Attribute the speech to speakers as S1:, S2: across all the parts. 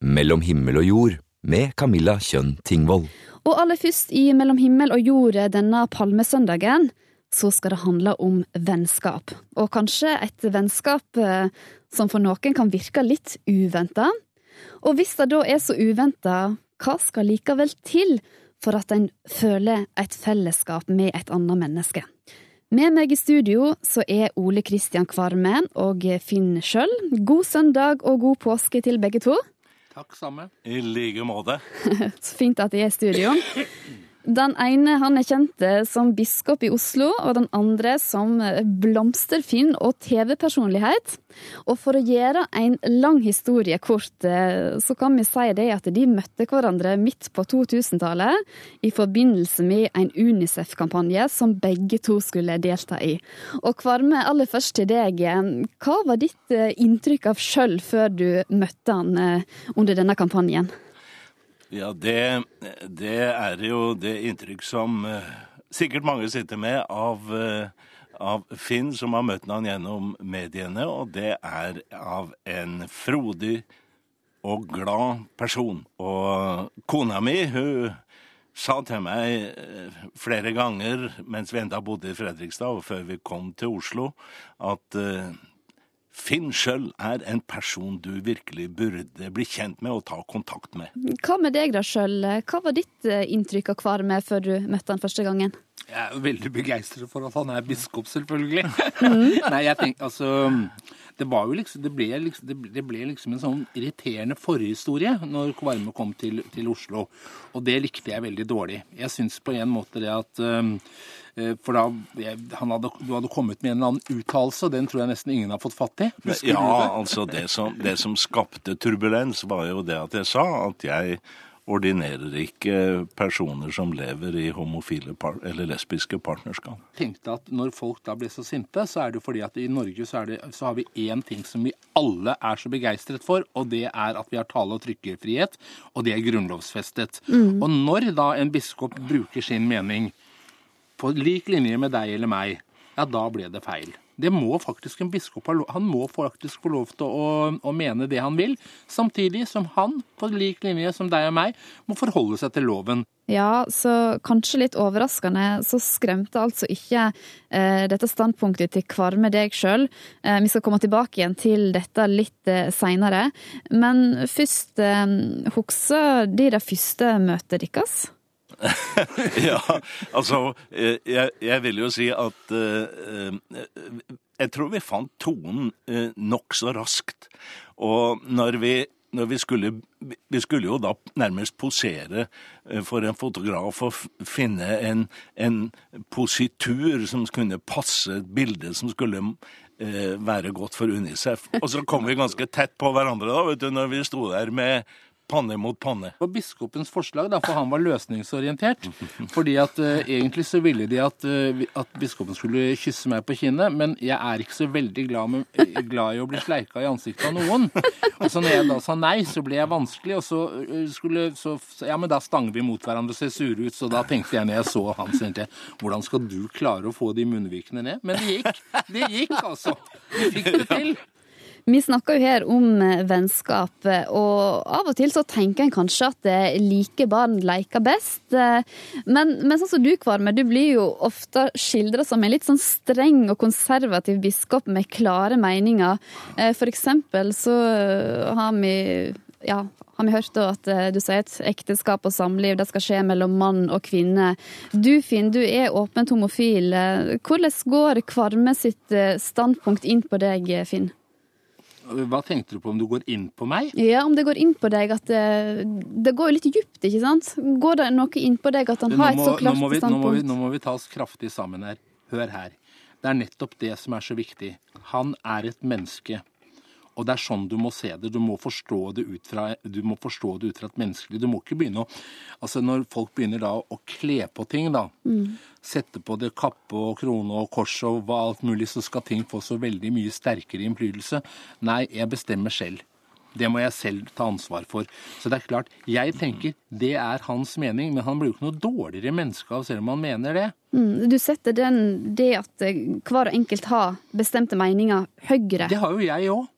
S1: Mellom himmel og jord med Camilla Kjønn Tingvoll.
S2: Og aller først i Mellom himmel og jord denne palmesøndagen, så skal det handle om vennskap. Og kanskje et vennskap eh, som for noen kan virke litt uventa. Og hvis det da er så uventa, hva skal likevel til for at en føler et fellesskap med et annet menneske? Med meg i studio så er Ole Kristian Kvarme og Finn Schjøll. God søndag og god påske til begge to.
S3: Takk samme.
S4: I like måte.
S2: Så fint at de er i studio. Den ene han er kjent eh, som biskop i Oslo, og den andre som eh, blomsterfinn og TV-personlighet. Og for å gjøre en lang historie kort, eh, så kan vi si det at de møtte hverandre midt på 2000-tallet i forbindelse med en Unicef-kampanje som begge to skulle delta i. Og Kvarme, aller først til deg. Hva var ditt inntrykk av sjøl før du møtte han under denne kampanjen?
S4: Ja, det, det er jo det inntrykk som uh, sikkert mange sitter med av, uh, av, Finn, som har møtt han gjennom mediene, og det er av en frodig og glad person. Og kona mi, hun sa til meg uh, flere ganger mens vi enda bodde i Fredrikstad, og før vi kom til Oslo, at Finn sjøl er en person du virkelig burde bli kjent med og ta kontakt med.
S2: Hva med deg da sjøl? Hva var ditt eh, inntrykk av Kvarme før du møtte han første gangen?
S3: Jeg er jo veldig begeistret for at han er biskop, selvfølgelig. Mm. Nei, jeg tenker altså det, liksom, det, ble liksom, det, ble liksom, en sånn irriterende forhistorie når Kvarme kom til, til, Oslo. Og det likte jeg veldig dårlig. Jeg syns på en måte det at um, Eh, for da hadde, Du hadde kommet med en eller annen uttalelse, den tror jeg nesten ingen har fått fatt i.
S4: Ja, altså det som, det som skapte turbulens, var jo det at jeg sa at jeg ordinerer ikke personer som lever i homofile eller lesbiske partnerskap.
S3: Jeg tenkte at Når folk da blir så sinte, så er det fordi at i Norge så, det, så har vi én ting som vi alle er så begeistret for, og det er at vi har tale- og trykkefrihet, og det er grunnlovsfestet. Mm. Og når da en biskop bruker sin mening på lik linje med deg eller meg, ja, da ble det feil. Det må faktisk en biskop ha Han må faktisk få lov til å, å, mene det han vil, samtidig som han, på lik linje som deg og meg, må forholde seg til loven.
S2: Ja, så kanskje litt overraskende, så skremte altså ikke eh, dette standpunktet til Kvarme deg sjøl. Eh, vi skal komme tilbake igjen til dette litt eh, seinere. Men først, eh, husker de det første møtet deres?
S4: ja, altså eh, jeg, jeg, vil jo si at uh, Jeg tror vi fant tonen uh, nokså raskt. Og når vi, når vi skulle Vi skulle jo da nærmest posere for en fotograf og finne en, en positur som kunne passe et bilde som skulle være godt for Unicef. Og så kom vi ganske tett på hverandre da, vet du, når vi sto der med panne mot panne.
S3: Det var biskopens forslag, da, for han var løsningsorientert. Fordi at uh, egentlig så ville de at, uh, at, biskopen skulle kysse meg på kinnet, men jeg er ikke så veldig glad, med, uh, glad i å bli sleika i ansiktet av noen. Og så når jeg da sa nei, så ble jeg vanskelig, og så skulle så, Ja, men da stanger vi mot hverandre og ser sure ut, så da tenkte jeg når jeg så han, så tenkte jeg hvordan skal du klare å få de munnvikene ned? Men det gikk. Det gikk, altså. Vi fikk det til.
S2: Vi snakker jo her om eh, vennskap, og av og til så tenker en kanskje at like barn leker best. Eh, men, men sånn som du, Kvarme, du blir jo ofte skildra som en litt sånn streng og konservativ biskop med klare meninger. Eh, for eksempel så har vi ja, har vi hørt at du sier at ekteskap og samliv det skal skje mellom mann og kvinne. Du Finn, du er åpent homofil. Hvordan går Kvarme sitt standpunkt inn på deg, Finn?
S3: Hva tenkte du på om du går inn på meg?
S2: Ja, om det går inn på deg at det, eh, det går jo litt djupt, ikke sant? Går det noe inn på deg at han har et så klart
S3: nå standpunkt? Nå må, vi, nå må vi ta oss kraftig sammen her. Hør her. Det er nettopp det som er så viktig. Han er et menneske. Og det er sånn du må se det. Du må forstå det ut fra, du må forstå det ut fra et menneskelig Du må ikke begynne å Altså når folk begynner da å kle på ting, da. Mm. Sette på det kappe og krone og kors og hva alt mulig, så skal ting få så veldig mye sterkere innflytelse. Nei, jeg bestemmer selv. Det må jeg selv ta ansvar for. Så det er klart, jeg tenker det er hans mening, men han blir jo ikke noe dårligere menneske av selv om han mener det.
S2: Mm, du setter den, det at hver enkelt har bestemte meninger, høyere.
S3: Det har jo jeg òg.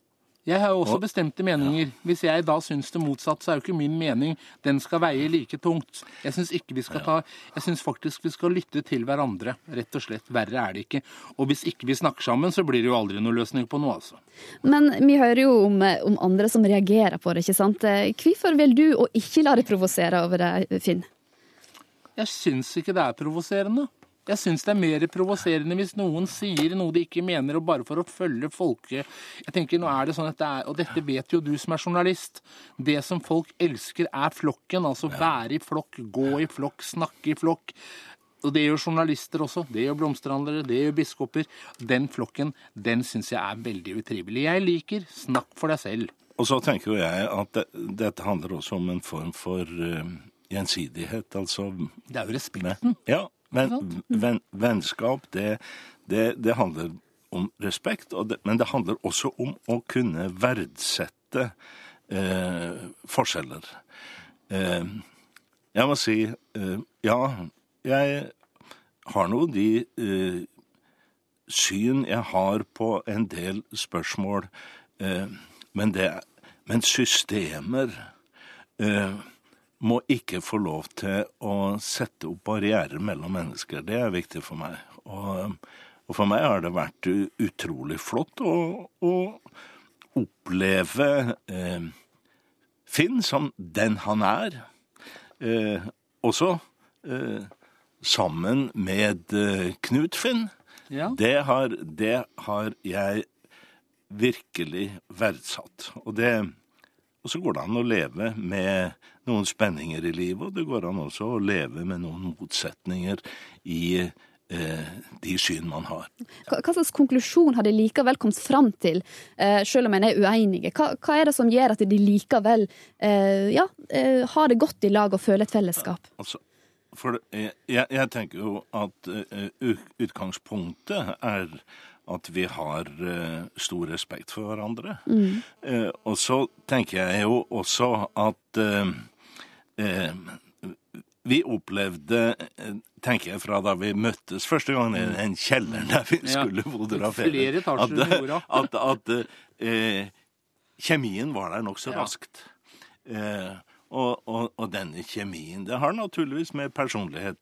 S3: Jeg har jo også bestemte meninger. Hvis jeg da syns det motsatte, så er jo ikke min mening den skal veie like tungt. Jeg syns ikke vi skal ta Jeg syns faktisk vi skal lytte til hverandre, rett og slett. Verre er det ikke. Og hvis ikke vi snakker sammen, så blir det jo aldri noen løsning på noe, altså.
S2: Men vi hører jo om, om andre som reagerer på det, ikke sant. Hvorfor vil du å ikke la deg provosere over det, Finn?
S3: Jeg syns ikke det er provoserende. Jeg syns det er mer provoserende hvis noen sier noe de ikke mener, og bare for å følge folket Jeg tenker, nå er det sånn at det er, Og dette vet jo du som er journalist. Det som folk elsker, er flokken. Altså være i flokk, gå i flokk, snakke i flokk. Og det gjør journalister også. Det gjør blomsterhandlere, det gjør biskoper. Den flokken, den syns jeg er veldig utrivelig. Jeg liker snakk for deg selv.
S4: Og så tenker jo jeg at det, dette handler også om en form for uh, gjensidighet, altså
S3: Det er jo respekten.
S4: Ja, men ven, vennskap, det, det, det, handler om respekt, det, men det handler også om å kunne verdsette eh, forskjeller. Eh, jeg må si eh, ja, jeg har nå de eh, syn jeg har på en del spørsmål, eh, men, men systemer eh, må ikke få lov til å sette opp barrierer mellom mennesker. Det er viktig for meg. Og, og for meg har det vært utrolig flott å, å oppleve eh, Finn som den han er. Eh, også eh, sammen med eh, Knut Finn. Ja. Det, har, det har jeg virkelig verdsatt. Og det og så går det an å leve med noen spenninger i livet, og det går an også å leve med noen motsetninger i eh, de syn man har.
S2: Hva, hva, slags konklusjon har de likevel kommet fram til, eh, selv om en er uenige? Hva, hva, er det som gjør at de likevel eh, ja, har det godt i lag og føler et fellesskap?
S4: Altså, for jeg, jeg, tenker jo at utgangspunktet er at vi har uh, stor respekt for hverandre. Mm. Uh, og så tenker jeg jo også at uh, vi opplevde, tenker jeg fra da vi møttes første gang i den kjelleren der vi skulle fotografere, at, at, at kjemien var der nokså ja. raskt. Og, og, og, denne kjemien Det har naturligvis med personlighet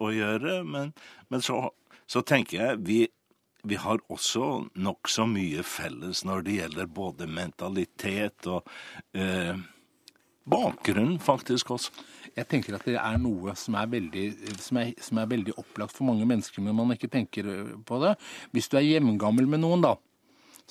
S4: å gjøre, men, men så, så tenker jeg vi vi har også nokså mye felles når det gjelder både mentalitet og eh, bakgrunn, faktisk også.
S3: Jeg tenker at det er noe som er, veldig, som, er, som er veldig opplagt for mange mennesker, men man ikke tenker på det. Hvis du er hjemgammel med noen, da,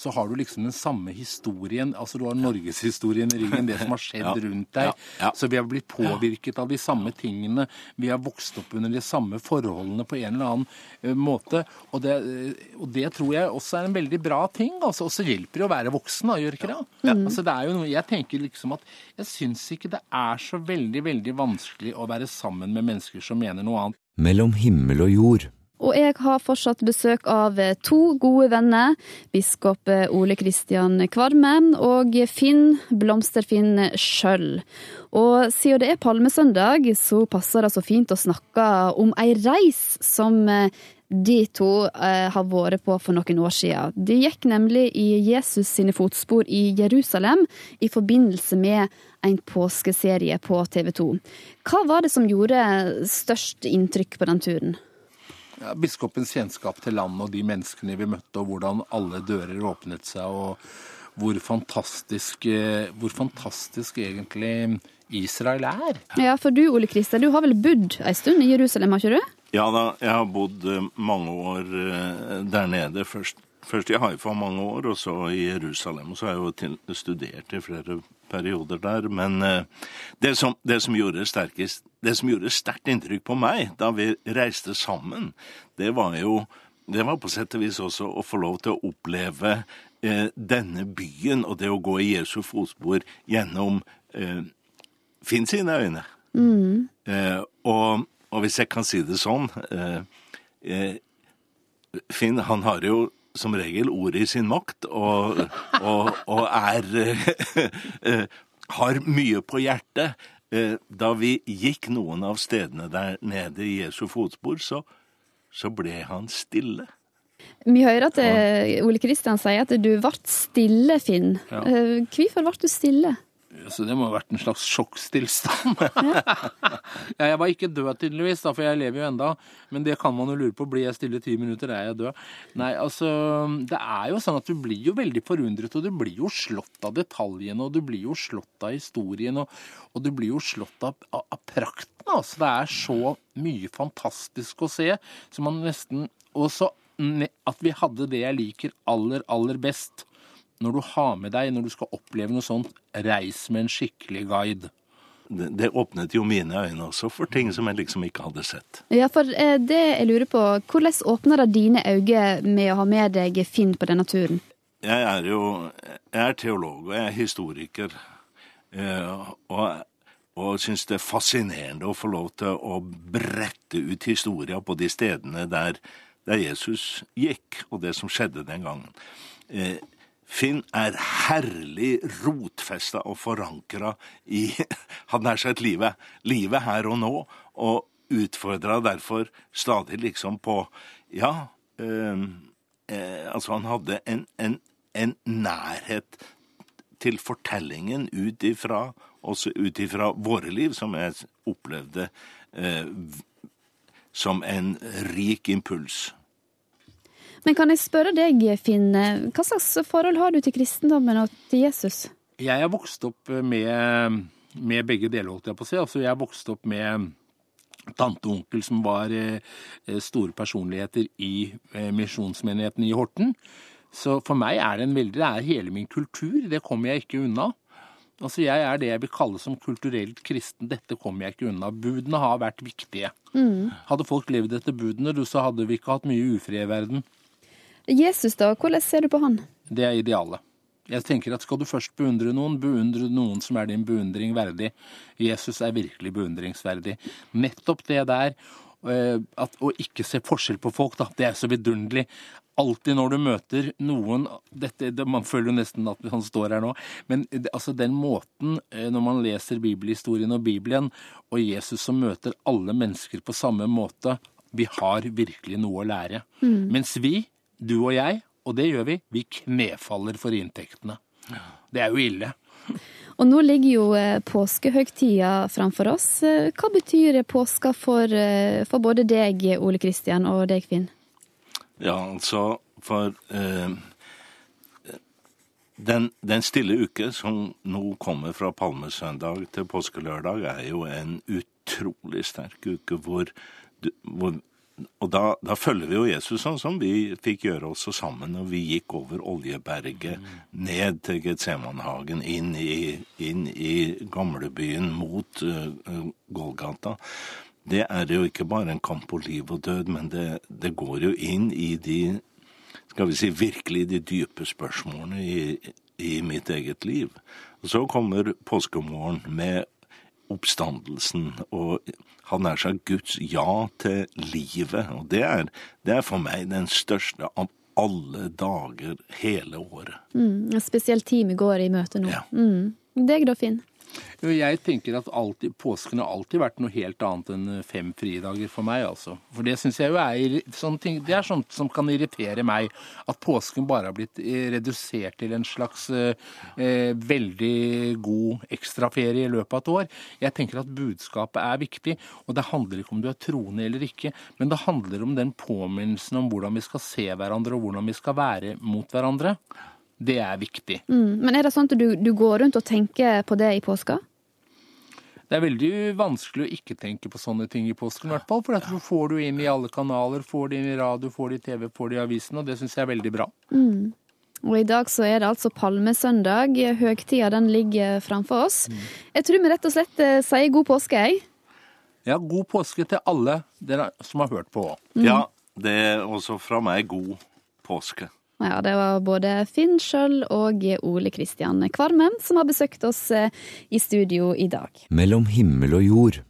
S3: så har du liksom den samme historien. Altså du har norgeshistorien i ryggen, det som har skjedd ja, rundt deg. Ja, ja. Så vi har blitt påvirket av de samme tingene. Vi har vokst opp under de samme forholdene på en eller annen uh, måte. Og det, uh, og det, tror jeg også er en veldig bra ting. Altså, og så hjelper det å være voksen, da, gjør ikke det? Altså, det er jo noe, jeg tenker liksom at jeg syns ikke det er så veldig, veldig vanskelig å være sammen med mennesker som mener noe annet.
S1: Mellom himmel og jord
S2: og jeg har fortsatt besøk av to gode venner. Biskop Ole Kristian Kvarme og Finn Blomsterfinn Skjøll. Og siden det er palmesøndag, så passer det så fint å snakke om ei reis som de to eh, har vært på for noen år siden. De gikk nemlig i Jesus sine fotspor i Jerusalem i forbindelse med en påskeserie på TV 2. Hva var det som gjorde størst inntrykk på den turen?
S3: Ja, biskopens kjennskap til landet og de menneskene vi møtte, og hvordan alle dører åpnet seg, og hvor fantastisk, eh, hvor fantastisk egentlig Israel er.
S2: Ja, for du Ole Kristian, du har vel bodd ei stund i Jerusalem, har ikke du?
S4: Ja da, jeg har bodd eh, mange år eh, der nede. Først, først i Haifa mange år, og så i Jerusalem. Og så har jeg jo studert i flere perioder der. Men det som, det som gjorde sterkest det som gjorde sterkt inntrykk på meg da vi reiste sammen, det var jo det var på sett og vis også å få lov til å oppleve eh, denne byen og det å gå i Jesu fotspor gjennom eh, Finn sine øyne. Mm. Eh, og, og, hvis jeg kan si det sånn eh, eh, Finn, han har jo som regel ordet i sin makt, og, og, og er eh, Har mye på hjertet. Eh, da vi gikk noen av stedene der nede i Jesu fotspor, så, så ble han stille.
S2: Vi hører at eh, Ole Kristian sier at du ble stille, Finn.
S3: Ja.
S2: Eh, Hvorfor ble du stille?
S3: Så det må ha vært en slags sjokkstilstand. ja, jeg var ikke død tydeligvis, da, for jeg lever jo enda. Men det kan man jo lure på. Blir jeg stille ti minutter, er jeg død. Nei, altså Det er jo sånn at du blir jo veldig forundret, og du blir jo slått av detaljene, og du blir jo slått av historien, og, og du blir jo slått av, av, av prakten. Altså, det er så mye fantastisk å se, så man nesten Og så at vi hadde det jeg liker aller, aller best når du har med deg, når du skal oppleve noe sånt, reis med en skikkelig guide.
S4: Det, det åpnet jo mine øyne også for ting som jeg liksom ikke hadde sett.
S2: Ja, for eh, det jeg lurer på, hvordan åpner det dine øyne med å ha med deg Finn på denne turen?
S4: Jeg er jo jeg er teolog og jeg er historiker. eh, Og, og syns det er fascinerende å få lov til å brette ut historia på de stedene der, der Jesus gikk, og det som skjedde den gangen. Finn er herlig rotfesta og forankra i hadde nær sagt livet, livet her og nå, og utfordra derfor stadig liksom på Ja, øh, altså han hadde en, en, en nærhet til fortellingen ut ifra også ut ifra våre liv, som jeg opplevde eh, som en rik impuls.
S2: Men kan jeg spørre deg, Finn, hva slags forhold har du til kristendommen og til Jesus?
S3: Jeg er vokst opp med, med begge deler, holdt jeg på å si. Altså, jeg er vokst opp med tante og onkel som var eh, store personligheter i eh, misjonsmenigheten i Horten. Så for meg er det en veldig Det er hele min kultur. Det kommer jeg ikke unna. Altså Jeg er det jeg vil kalle som kulturelt kristen. Dette kommer jeg ikke unna. Budene har vært viktige. Hadde folk levd etter budene, så hadde vi ikke hatt mye ufred i verden.
S2: Jesus, da, hvordan ser du på han?
S3: Det er idealet. Jeg tenker at Skal du først beundre noen, beundre noen som er din beundring verdig. Jesus er virkelig beundringsverdig. Nettopp det der, eh, at, å ikke se forskjell på folk, da, det er så vidunderlig. Alltid når du møter noen dette, Man føler jo nesten at han står her nå. Men altså den måten, eh, når man leser bibelhistorien og Bibelen, og Jesus som møter alle mennesker på samme måte, vi har virkelig noe å lære. Mens vi, du og jeg, og det gjør vi, vi knefaller for inntektene. Det er jo ille.
S2: Og nå ligger jo eh, påskehøgtida framfor oss. Eh, Hva betyr påska for, eh, for både deg, Ole Kristian, og deg, Finn?
S4: Ja, altså For eh, den, den stille uke som nå kommer fra palmesøndag til påskelørdag, er jo en utrolig sterk uke hvor, hvor Og da, da følger vi jo Jesus sånn som vi fikk gjøre også sammen når vi gikk over Oljeberget, ned til Getsemanhagen, inn i, i gamlebyen mot uh, Golgata. Det er jo ikke bare en kamp på liv og død, men det, det går jo inn i de skal vi si, virkelig de dype spørsmålene i, i mitt eget liv. Og så kommer påskemorgen med oppstandelsen og han er sagt Guds ja til livet. Og det er, det er for meg den største av alle dager hele året.
S2: Mm, en spesiell time går i møte nå.
S4: Ja.
S2: Mm. Deg da, Finn?
S3: Jo, Jeg tenker at alltid, påsken har alltid vært noe helt annet enn fem fridager for meg, altså. For det syns jeg jo er sånne ting, Det er sånt som kan irritere meg. At påsken bare har blitt eh, redusert til en slags eh, eh, veldig god ekstraferie i løpet av et år. Jeg tenker at budskapet er viktig, og det handler ikke om du er troende eller ikke, men det handler om den påminnelsen om hvordan vi skal se hverandre, og hvordan vi skal være mot hverandre. Det er viktig.
S2: Mm. Men er det sånn at du, du går rundt og tenker på det i påska?
S3: Det er veldig vanskelig å ikke tenke på sånne ting i påsken, i hvert fall. For at du får det inn i alle kanaler, får det inn i radio, får det i TV, får det i avisen, og det syns jeg er veldig bra.
S2: Og i dag så er det altså palmesøndag. Høgtida den ligger framfor oss. Jeg tror vi rett og slett eh, sier god påske, jeg.
S3: Ja, god påske til alle dere som har hørt på.
S4: Ja, det er også fra meg god påske.
S2: Ja, det var både Finn Skjøll og Ole Kristian Kvarmen som har besøkt oss eh, i studio i dag.
S1: Mellom himmel og jord.